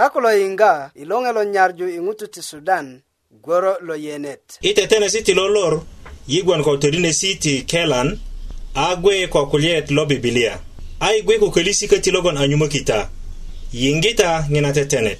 sako lo yiŋga i loŋelo nyarju i ŋutu ti sudan gworo lo yenet i tetenesi ti lolor yigwon ko todinesi ti kelan a gwe ko kulyet lo bibilia a i gwe kukölisi köti logon anyumökita yiŋgita ŋina tetenet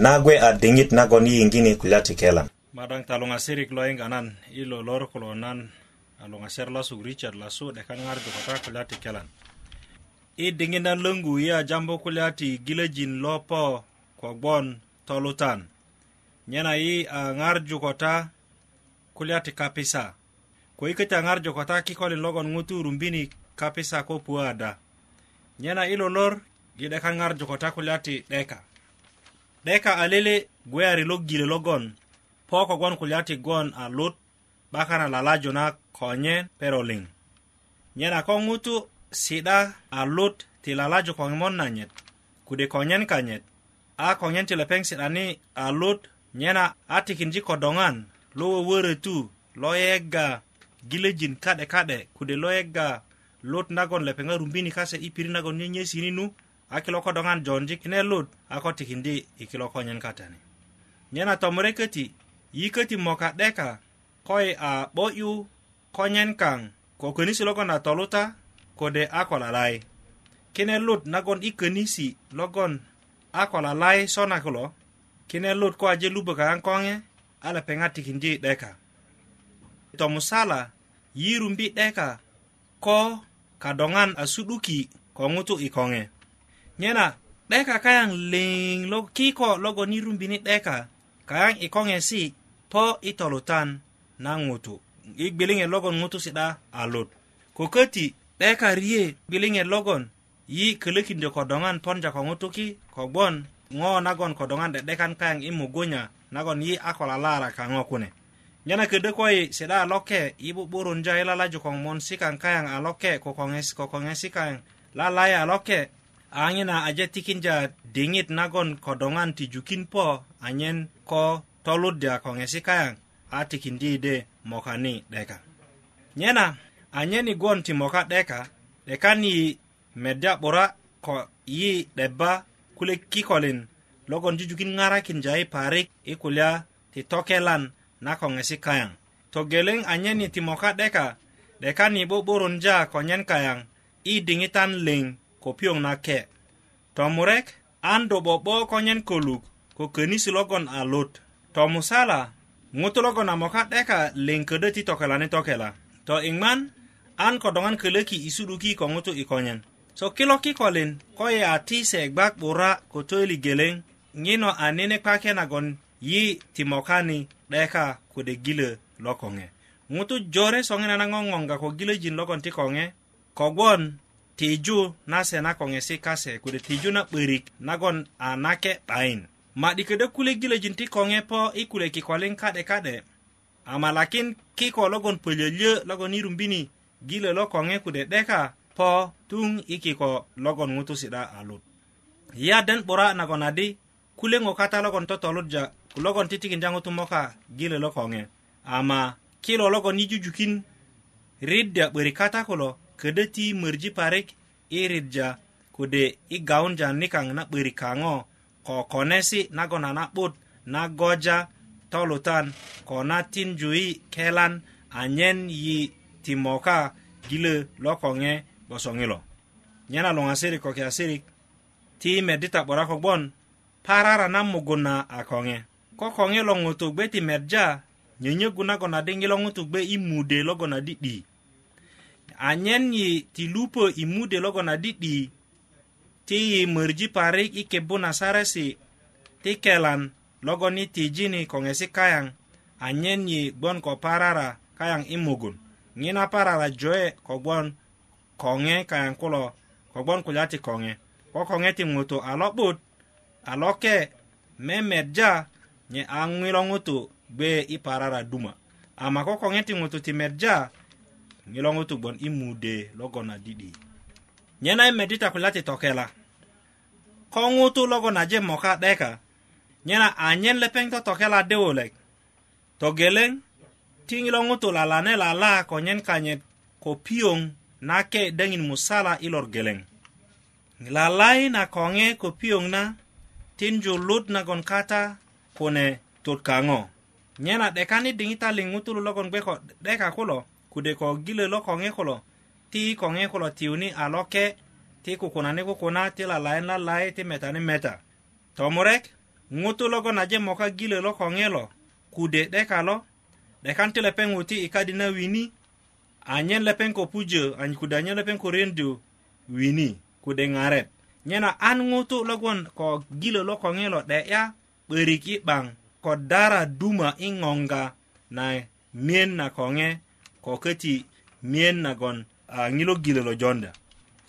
nagwe a diŋit nagon i yiŋgini kulya ti kelan madaŋ ta luŋasirik lo yiŋga nan i lo lor kulo nan a luŋasiyer lasuk richard lasu 'dekan ŋarju kota kulya ti kelan i diŋit nan löŋgu ya jambo kulati kulya ti gilöjin lopo kogbon tolutan nyena i a ŋarju kota kulya ti kapisa ko i köti a ŋarju kota kikolin logon ŋutu rumbini kapisa ko puwada nyena i lolor gidekan 'dekan ŋarju kota kulya ti 'deka deka alele gweyari lo gile logon po kogwon kulya ti gwon a lut 'bakan a lalaju na konye pero liŋ nyena ko ŋutu si'da a lut ti lalaju koŋimot nanyet kude konyen kanyet a konyen ti lepeŋ si'dani a lut nyena a tikinji kodoŋan lo wöwörötu lo yega gilöjin ka'de ka'de kude lo yega lut nagon lepeŋ a rumbini kase i pirit nagon nyenyesini nu a kilo ko doŋan jonji kine lut a ko tikindi i kilo konyen katani nyena tomure köti yiköti moka 'deka koi a 'bo'yu konyen kaŋ ko könisi logon a toluta kode a ko lalai kine lut nagon i könisi logon a ko lalai sona kulo kine lut ko aje lubö kaŋ koŋe a lepeŋa tikindi 'deka tomusala yirumbi 'deka ko kadoŋan a su'duki ko ŋutu i koŋe nyena 'deka kayaŋ liŋ lo kiko e logon yi rumbini 'deka kayaŋ i koŋesi po i tolutan na ŋutu i gbiliŋet logon ŋutu si'da a lut ko köti 'deka riye gbiliŋet logon yi kölökindö ko doŋan ponja ko ŋutu ki kogbon ŋo nagon ko doŋan 'de'dekan kayaŋ i mugunya nagon yi a ko lalara kaŋo kune nyena ködö kuwe si'da a loke yi 'bu'burunjo i lalaju koŋ mon sikaŋ kayaŋ a loke ko koŋesi kayaŋ lalaya a loke aŋina aje tikinja diŋit nagon ko doŋan ti jukin po anyen ko toludya ko ŋesi kayaŋ a tikindi de mokani 'deka nyena anyen igon ti moka 'deka 'dekan yi medya 'bura ko yi 'deba kulek kikolin logon jujukin ŋarakinja yi parik i kulya ti tokelan na ko ŋesi kayaŋ togeleŋ anyen yi ti moka 'deka 'dekan yi 'bo'boronja ko nyen kayaŋ i diŋitan liŋ ko piyoŋ na ke tomurek an do 'bo'bo konyen koluk ko könisi logon a lot tomusala ŋutu logon a moka 'deka liŋ ködö ti tokelani tokela to iŋman an kodoŋan kölöki i su'duki ko ŋutu i konyen so kilo kikolin ko yea e ti se gbak 'bura ko töili geleŋ ŋino anine kpake nagon yi ti mokani 'deka kode gilö lokoŋe ŋutu jore soŋinana ŋoŋoŋga ko gilöjin logon ti koŋe kogwon tiju nase na koŋesi kase kode tiju na 'börik nagon a nake 'bayin ma'di ködö kulekgilöjin ti koŋe po i kule kikolin ka'de ka'de amalakin kiko logon pölyölyö logon i rumbini gilö lo koŋe kude 'deka po tuŋ i kiko logon ŋutu si'da a lut ya den 'bura nagon adi kulyeŋo kata logon totoludja logon titikindya ŋutu moka gilö lo koŋe ama kilo logon i jujukin riddya 'börik kata kulo ködö ti mörji parik i ridja kode i gaunja nikaŋ na 'börik kaŋo ko konesi nagon a na'but na goja tolutan ko na tinjuyi kelan anyen yi ti moka gilö lokoŋe gbosoŋilo nyen a luŋasirik ko kiasirik ti medita 'bura kogbon parara na mugun na a koŋe ko koŋe lo ŋutu gbe ti medja nyönyögu nagon adi ŋilo ŋutu gbe i mude logon adi 'di anyen yi ti lupo i mude logon a di'di ti yi mörji parik i kebbu nasaresi ti kelan logon i tijini koŋesi kayaŋ anyen yi gbon ko parara kayaŋ i mugun ŋina parara joye kogbon koŋe kayaŋ kulo kogbon kulya ti koŋe ko koŋe ti ŋutu a lo'but a loke memeja nye a ŋiro ŋutu gbe i parara duma ama ko koŋe ti ŋutu ti medja ŋilo ŋutu gbon i mude logon a di'di nye na i medi ta kulya ti tokela ko ŋutu logon aje moka 'deka nye na anyen lepeŋ totokela di wulek togeleŋ ti ŋilo ŋutu lalane lala ko nyen kanyit ko piyoŋ nake deŋin musala i lor geleŋ lalai na koŋe ko piyoŋ na tinju lut nagon kata kune tut kaŋo nye na 'dekani diŋitali ŋutulu logon gbe ko 'deka kulo kude ko gile lo ko kulo ti ko nge kulo tiuni a lo ke ti kukuna ni kukuna ti la lai la lai ti meta ni meta tomurek ngutu logo na je moka gile lo ko lo kude deka lo dekan ti lepeng uti ikadi na wini anyen lepeng ko puje anyi kuda anyen lepeng ko rendu wini kude ngaret nyena an ngutu logon ko gile lo ko lo de ya beriki bang ko dara duma ingonga na mien na ko ko köti miyen nagon a ŋilogilö lo jonda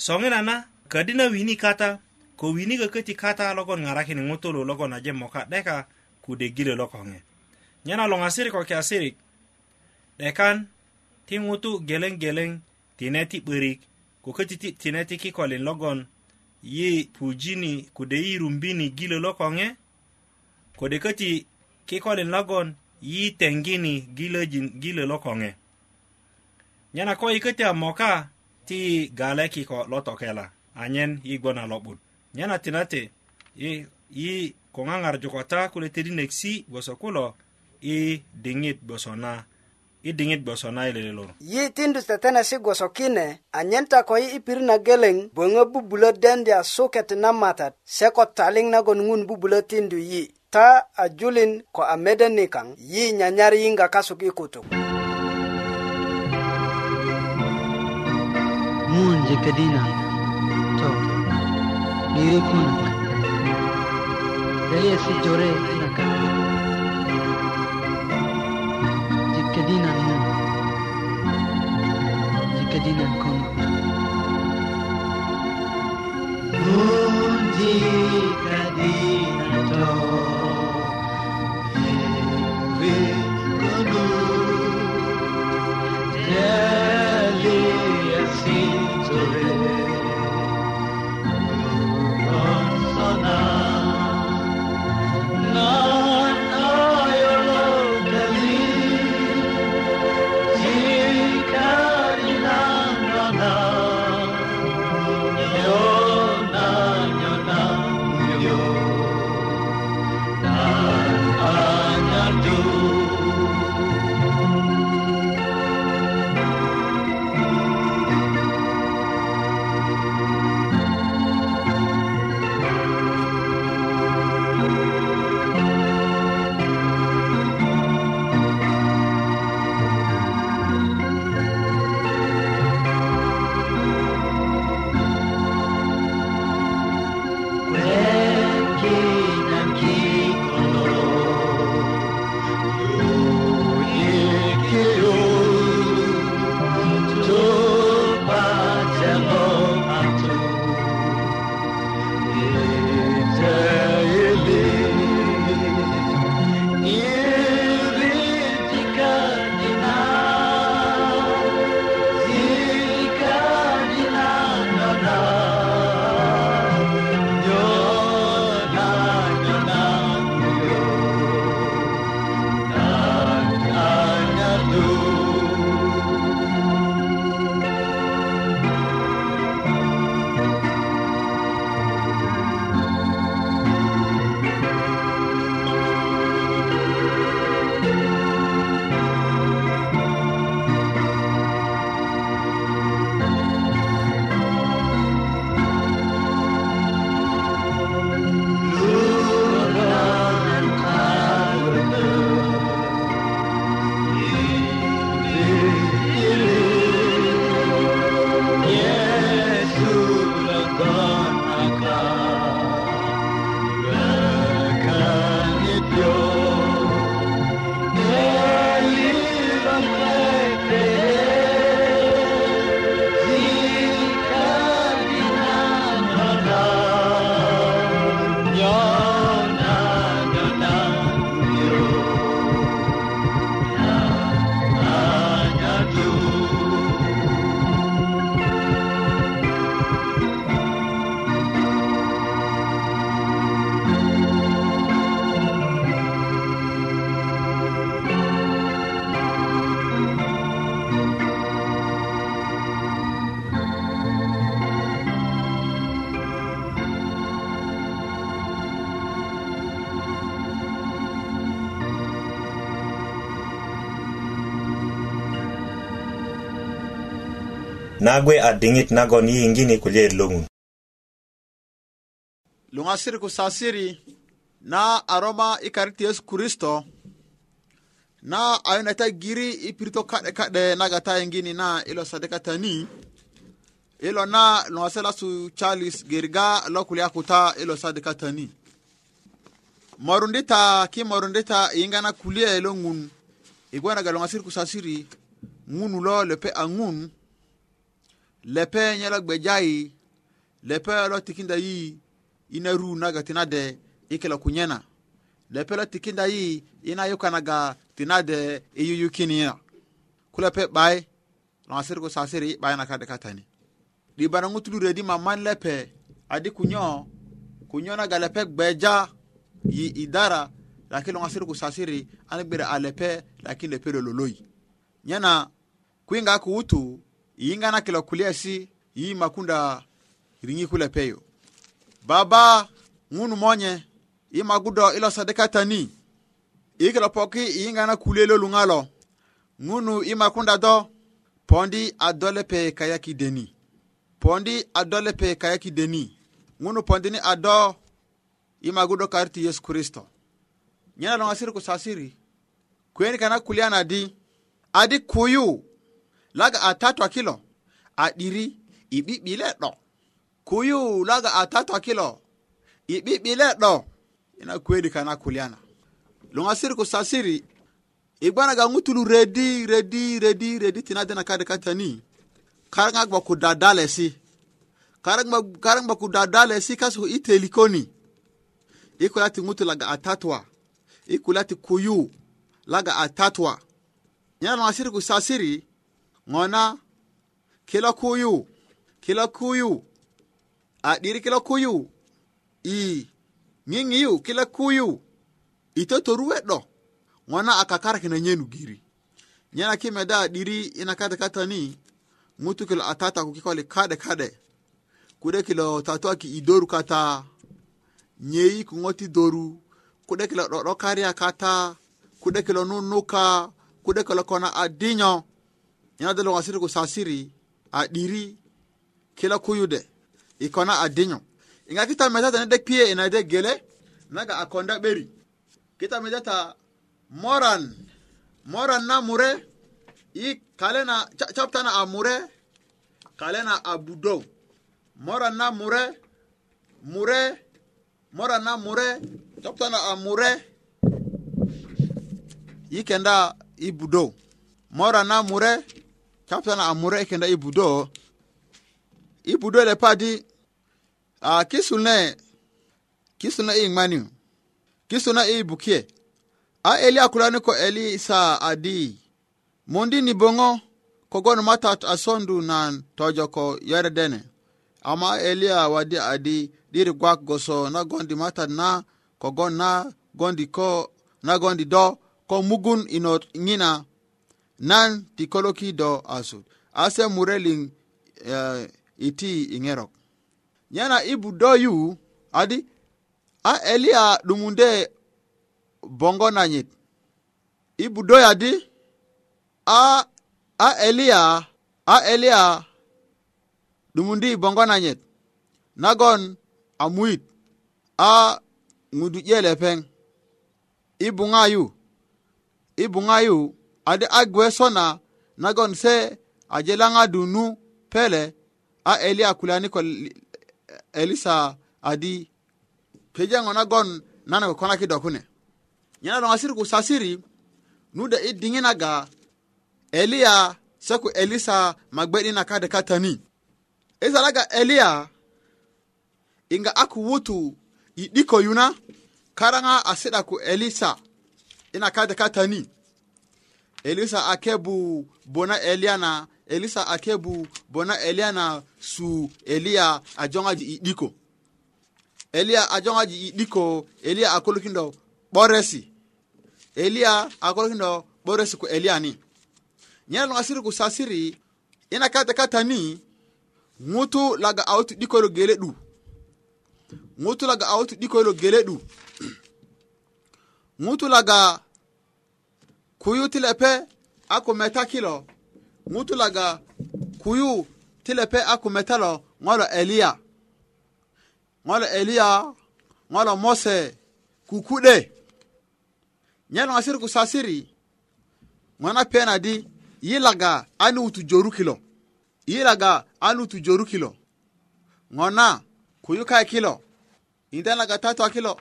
soŋina na ködi na wini kata ko wini köti kata logon ŋarakini ŋutulu logon aje moka 'deka kude gilö lokoŋe nyena loŋasirik ko kiasirik 'dekan ti ŋutu geleŋ geleŋ ti ne ti 'börik ko köti ti tine ti kikolin logon yi pujini kude yi rumbini gilö lokoŋe kode köti kikolin logon yi tengini gilöjin gilö lokoŋe gilo nyana ko ikete a moka ti galeki ko lotokela anyen yi gbona lo'but nyana tinate yi, yi ko ŋaŋarju ko ta kule tidinek si gboso kulo i diŋit gboso na i diŋit gboso na i lele lor yi tindu tetenesi gboso kine anyen ta ko yi i pirit na geleŋ böŋö bubulö dendi a suket na matat se ko taliŋ nagon ŋun bubulö tindu yi ta a julin ko a mede nikaŋ yi nyanyar yiŋga kasuk i kutuk mm -hmm. munje kadina to nire kuna gare si jore na ka jikadina mu jikadina kono munje kadina to nagwe dingit nagon yiingini kulyer long'un luŋasir kusasiri na aroma i karit yesu kristo na ayoneta giri i pirito ka'de ka'de naga ta na i lo sadekatani i lo na luŋase lasu charles giriga lo kulya kuta i lo sadikatani morundi ta kimorundi ta yiŋga na kulye lo ŋun i gwe naga luŋasir kusasiri ŋunu lo lepe a ŋun lepe nyɛ la gbɛgya yi lɛpɛ lɔ tikinda yi ina ru naga tinade dɛ ikɛlɛ ku nyɛna lo lɔ tikinda yi ina yuka naga tina dɛ iyuyu kiniya kulɛpɛ ɓai lɔngasiri ku sasiri bai na kadɛ katani dibana ŋutulu redi maman lepe adi kunyo, nyɔ ku nyɔ naga lɛpɛ gbɛgya yi idara lakini lɔngasiri ku sasiri ani gbɛrɛ a lɛpɛ lakini lɛpɛ lololoyi nyɛna kuinga ku iinganakela kuliasi iimakunda ringikule peyo baba ŋunu monye imagudo ilosadekatani ikilo poki iingana kulielo luŋalo ŋunu imakunda do pondi adolepe kayakideni pondi adolepe kayakideni ŋunu pondini ado imagudo kariti yesu kristo nyena loŋasiri kusasiri kwenikana kulianadi adi kuyu laga a tato kilo a diri i ɓiɓɓi leɗɗo kuyu laga a tato kilo i ɓiɓɓi leɗɗo ina kwedi kana kuliana longa siri ko sasiri i gbanaga ŋutulu redi redi redi redi tinadena kade katani karaŋa ba ku dadalesi karaŋ ba ku dadalesi kasu i telikoni i kulya ti ŋutu laga a tatwa i kulya kuyu laga a tatwa nyana siri ku sasiri ngona kila kuyu kila kuyu a diri kila kuyu i ngingiyu kila kuyu ito toruwe do ngona akakara kina nyenu giri nyena kime da diri ina kata kata ni mutu kila atata kukikoli kade kade kude kilo tatua ki idoru kata nyei kungoti doru kude kilo rokaria kata kude kilo nunuka kude kilo kona adinyo ñande lo asiri ko sasiri a diri kila kuyude ikona kona a diño i ga nede pie ina de gele naga a konda ɓeri kita metata moran moran na mure i kalena captana a mure kalena a budow moran na mure mure moran na mure captana a mure i kenda i budow moran na mure kapitana a mure kenda i budo i budo le padi a kisul ne kisul ne i ngmani kisul ne i bukie a eli akulani ko eli sa adi mondi ni bongo kogon matat asondu na tojoko yeredene ama elia wadi adi dir gwak goso na gondi mata na kogon na gondi ko na gondi do ko mugun inot ngina nan ti koloki do asut ase murelin uh, eh, iti iŋerok nyana ibu buddo yu adi a eliya ɗumunde bongo nanyit ibu buddo yadi a a elia a eliya ɗumundi bongo nanyit nagon amuit a ŋudu 'yele peŋ ibu buŋa yu i ade agwe gwe sona nagon se aje laŋa dunu pele a eli a ko elisa adi pejeŋo nagon nanago konakido kune nyana loŋasiri ku sasiri nude i diŋinaga eliya se ku elisa magbe'di na kade katani laga eliya inga aku wutu i yuna karaŋa asi'da ku elisa ina kade katani elisa akebu bona eliana elisa akebu bona eliana su eliya ajong'aji idiko elia 'diko idiko elia akolokindo 'diko 'boresi eliya akolokindo 'boresi ku eliyani nyena asiri ku sasiri ina kata ni ŋutu laga awutu 'dikolo gele 'du ŋutu laga awutu 'dikolo gele 'du ŋutu laga kuyu ti lepe a kun meta kilo ŋutu laga kuyu ti lepe a kun meta lo ŋo lo eliya ŋo lo eliya ŋo lo mose kuku'de nye loŋasiri ku sasiri ŋo na pena di yi laga ani ni wutu joru kilo yi laga ani wutu joru kilo ŋo na kuyu kae kilo indan laga tatwa kilo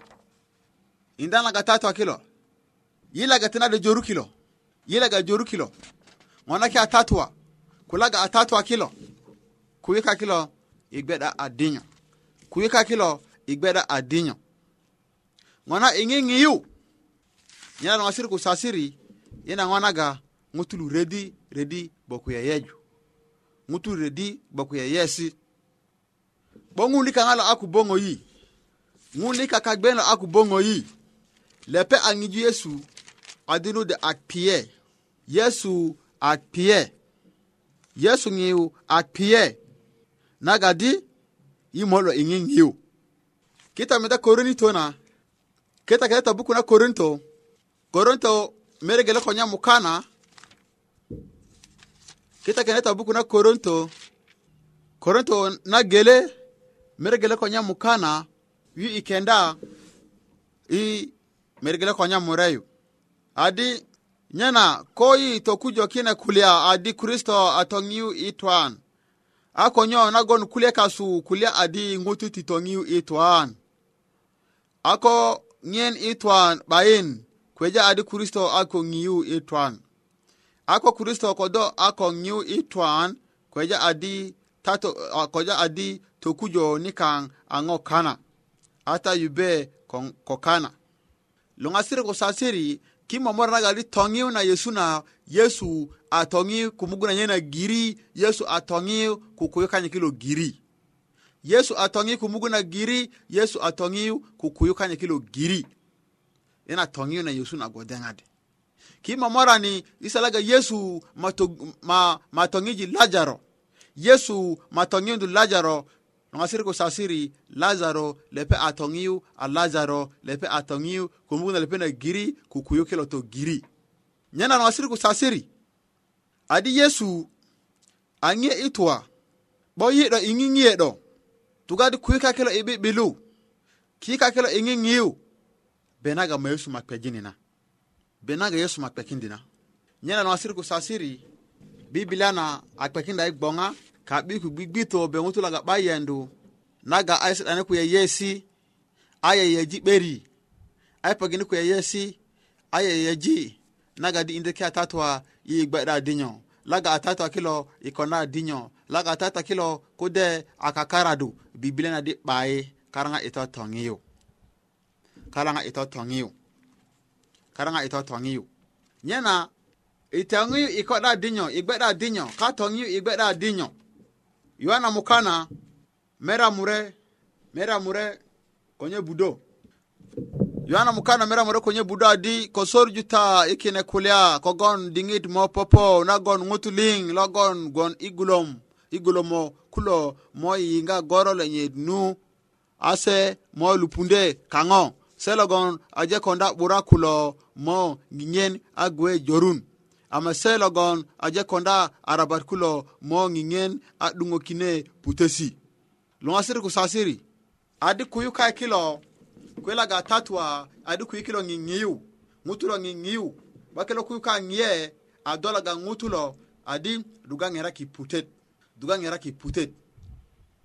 indan laga tatwa kilo yilaga tena de joru kilo yilaga joru kilo ngona ki atatua kulaga atatua kilo kuyika kilo igbeda adinyo kuyika kilo igbeda adinyo ngona ingi ngiyu nyana no asiri kusasiri ina ngona ga ngutulu redi redi boku ya yeju ngutulu redi boku ya yesi bongu lika ngalo aku bongo yi ngulika kagbeno aku bongo yi lepe angiju yesu adurudi akpiye yesu akpiye yesu ngiu akpiye nagadi imolo ingi ngiu kita meda korinito na kita keleta buku na korinto korinto meregele konya mukana kita keleta buku na korinto korinto na gele meregele konya mukana yi ikenda i meregele konya mureyu adi nyena ko yi tokujo kine kulya adi kristo atongiu itwan ako nyo nagon kulya kasu kulya adi ngutu titongiu itwan ako ngien itwan bain kweja adi kristo ako ngiu itwan ako kristo kodo ako ngiu itwan kweja adi tato kweja adi tokujo nikang ango kana ata yube kokana longasiri kosasiri kimomora nagali tongi na yesu na yesu atongi tongi kumuguna nyena giri yesu atongi tongi kukuyukanya kilo giri yesu atongi tongi kumuguna giri yesu atongi tongi kukuyukanya kilo giri ina tongi na yesu na godeng'ade kimomorani isalaga yesu matog, ma, matongiji lajaro yesu ndu lajaro loŋasiri ko sasiri lazaro lepe a toŋiyu a lazaro lepe a toŋiyu lepe na giri kukuyu kilo to giri nyena loŋasiri ko sasiri adi yesu a ŋiye i tuwa 'bo i ŋiŋiye 'do tugadi kuika kilo i 'bi'bilu kiika kilo i ŋiŋiyu benaga ma yesu ma na benaga yesu ma kpekindi na nyena ko sasiri bibilia na a kpekinda i gboŋa kaɓi ku gbigbito be ŋutulaga ɓa yendu naga ai seɗani yesi yeyesi a yeyeji ɓeri ai pagini ku yeyesi naga di inde ke atatoa yi dinyo laga atatoa kilo ikona dinyo laga atatoa kilo kude akakaradu na di ɓaye karaŋa ito toŋiyu karaŋa ito toŋiyu karaŋa ito toŋiyu nyena itoŋiyu ikoɗa dinyo igbeɗa dinyo ka toŋiyu igbeɗa dinyo yohana mukana meramure meramure konye budo yohana mukana meramure konye budo adi kosor juta ikine kulia kogon dingit mo popo nagon ngutuling logon gon igulom igulomo kulo mo yinga goro lenye nu ase mo lupunde kango selogon aje konda bura kulo mo ngiyen agwe jorun ama se logon aje konda arabat kulo mo ngingen a dungo kine putesi. Lunga siri kusasiri. Adi kuyu kai kilo kwela ga tatwa adi kuyu kilo ngingiyu. Ngutulo ngingiyu. Bakilo kuyu kai ngye adola ga ngutulo adi duga ngera ki putet. Duga ngera ki putet.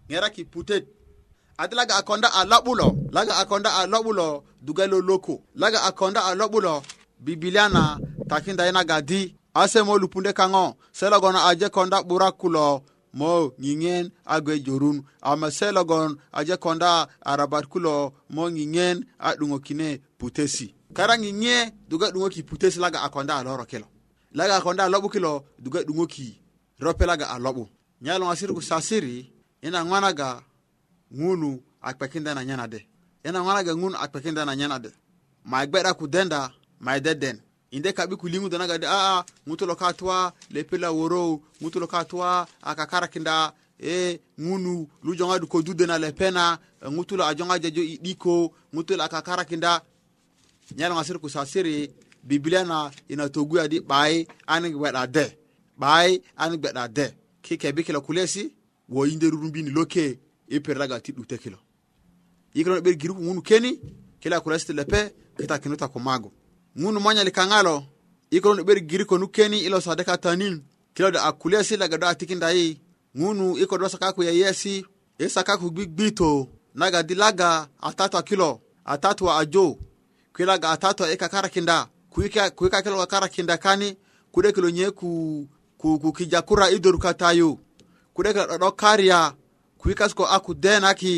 Ngera ki putet. Adi laga akonda alabulo. Laga akonda alabulo duga ilo loko. Laga akonda alabulo bibiliana alabulo. takinda yi nagadi a se mo lupunde kaŋo se logon aje konda 'bura kulo mo ŋiŋen a gwe jorun ama se logon aje konda arabat kulo mo ŋiŋen a 'duŋokine putesi kara ŋiŋe duga 'duŋoki putesi laga a konda a loro kilo laga a konda a lo'bu kilo duga 'duŋoki rope laga a lo'bu nyaluŋasir ku sasiri ina ŋwanaga ŋunu a kpekinda na nyanade ina ŋwanaga ŋunu a kpekinda na nyanade mai gbe'da ku denda mai deden inde kabi kaɓi kulingudo nagadi aa ah, ah, gutolo ka towa lepela worow gutolo ka towa akakarakinda e ŋunu lujongadi kodude na lepena ŋutulo ajongadi ajo i 'diko ŋutulo akakarakinda nyaloŋa sir kusasiri bibilia na ina togu adi 'bayi ani gbe'da de 'bayi ani gbe'da de ki kebi kilo kulesi wo yinde rurumbini loke i perlaga ti 'dute kilo yikilon 'beri giruku ŋunu keni kila kulesi ti lepe kita ta kumago ŋun li kaŋalo i koronu 'beri giri konu keni ilo lo sade katanin kilodo a kulesi laga do a tikindayi ŋunu i kodo sakaku yeyesi i sakaku gbigbito naga di laga a tatu a kilo a tatu a jo kui laga a tatu a i kakarakinda kui ka kilo kakarakinda kani kude kilo nye ku, ku, ku kijakura i doru katayu kude kilo 'do'do kariya kui kasko aku kudenaki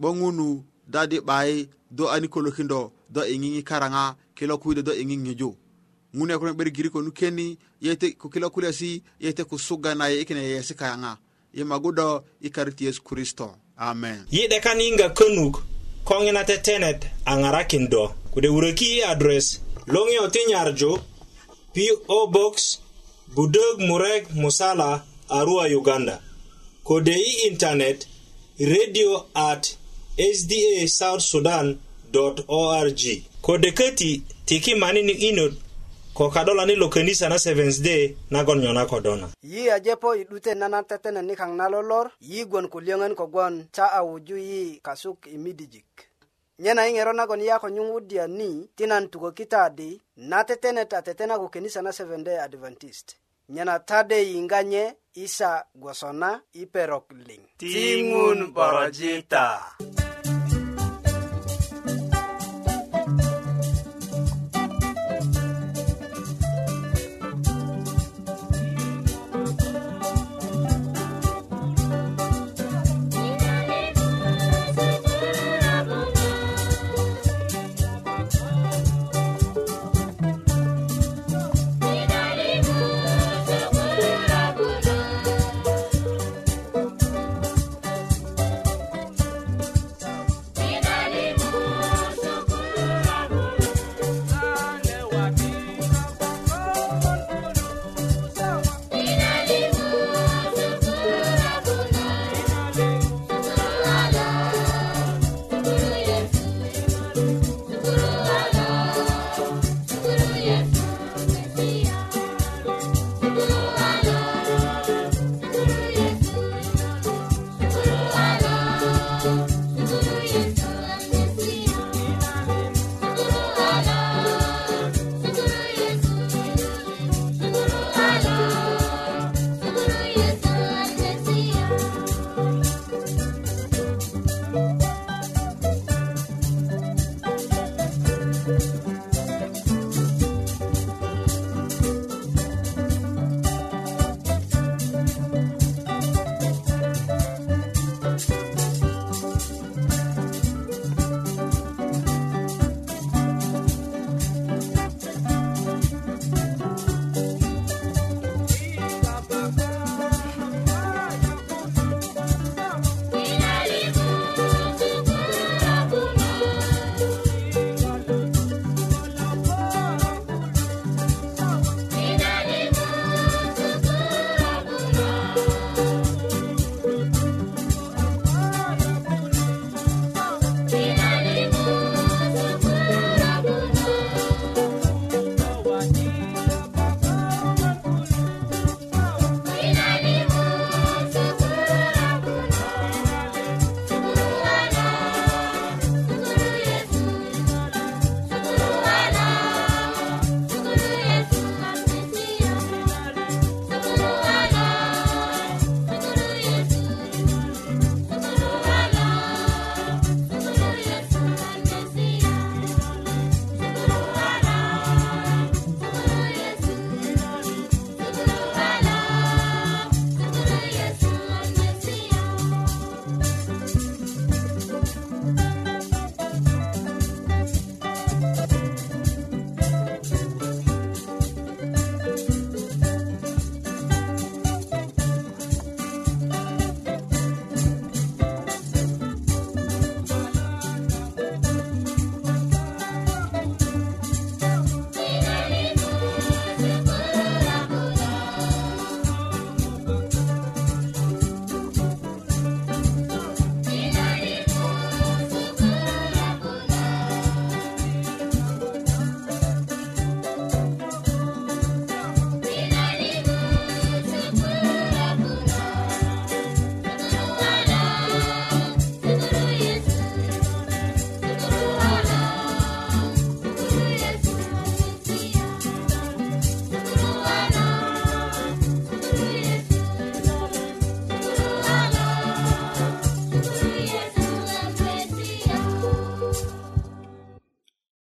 'bo ŋunu dadi 'bayi do ani kolokindo do i ŋiŋi karaŋa kila kuyde do e gingejo ngune kono ɓeri giri ko nu keni yete ko kila kulesi yeyte ko suganaye ikene yeyesi kayaŋa yima gudo i kariti yesu kristo amen yiɗe kan yinga könuk koŋina tetenet a ŋarakin do kude wuröki i adres loŋiyo ti nyarju po box budök murek musala arua uganda kode i intanet radio at sda south sudan kode kati tiki mani ni inod ko kadola ni lo kanisa na Seventh Day nagon nyo na kodona. Yi ajepo idute nana tetene ni kang nalolor, yi gwan kulyongan kogwan cha awuju yi kasuk imidijik. Nyena ingero nagon yako nyungudia ni tinan tuko kita adi, na tetene ta tetena kukenisa na Seventh Day Adventist. Nyena tade inganye isa gwasona iperokling. Tingun barajita. Tingun barajita.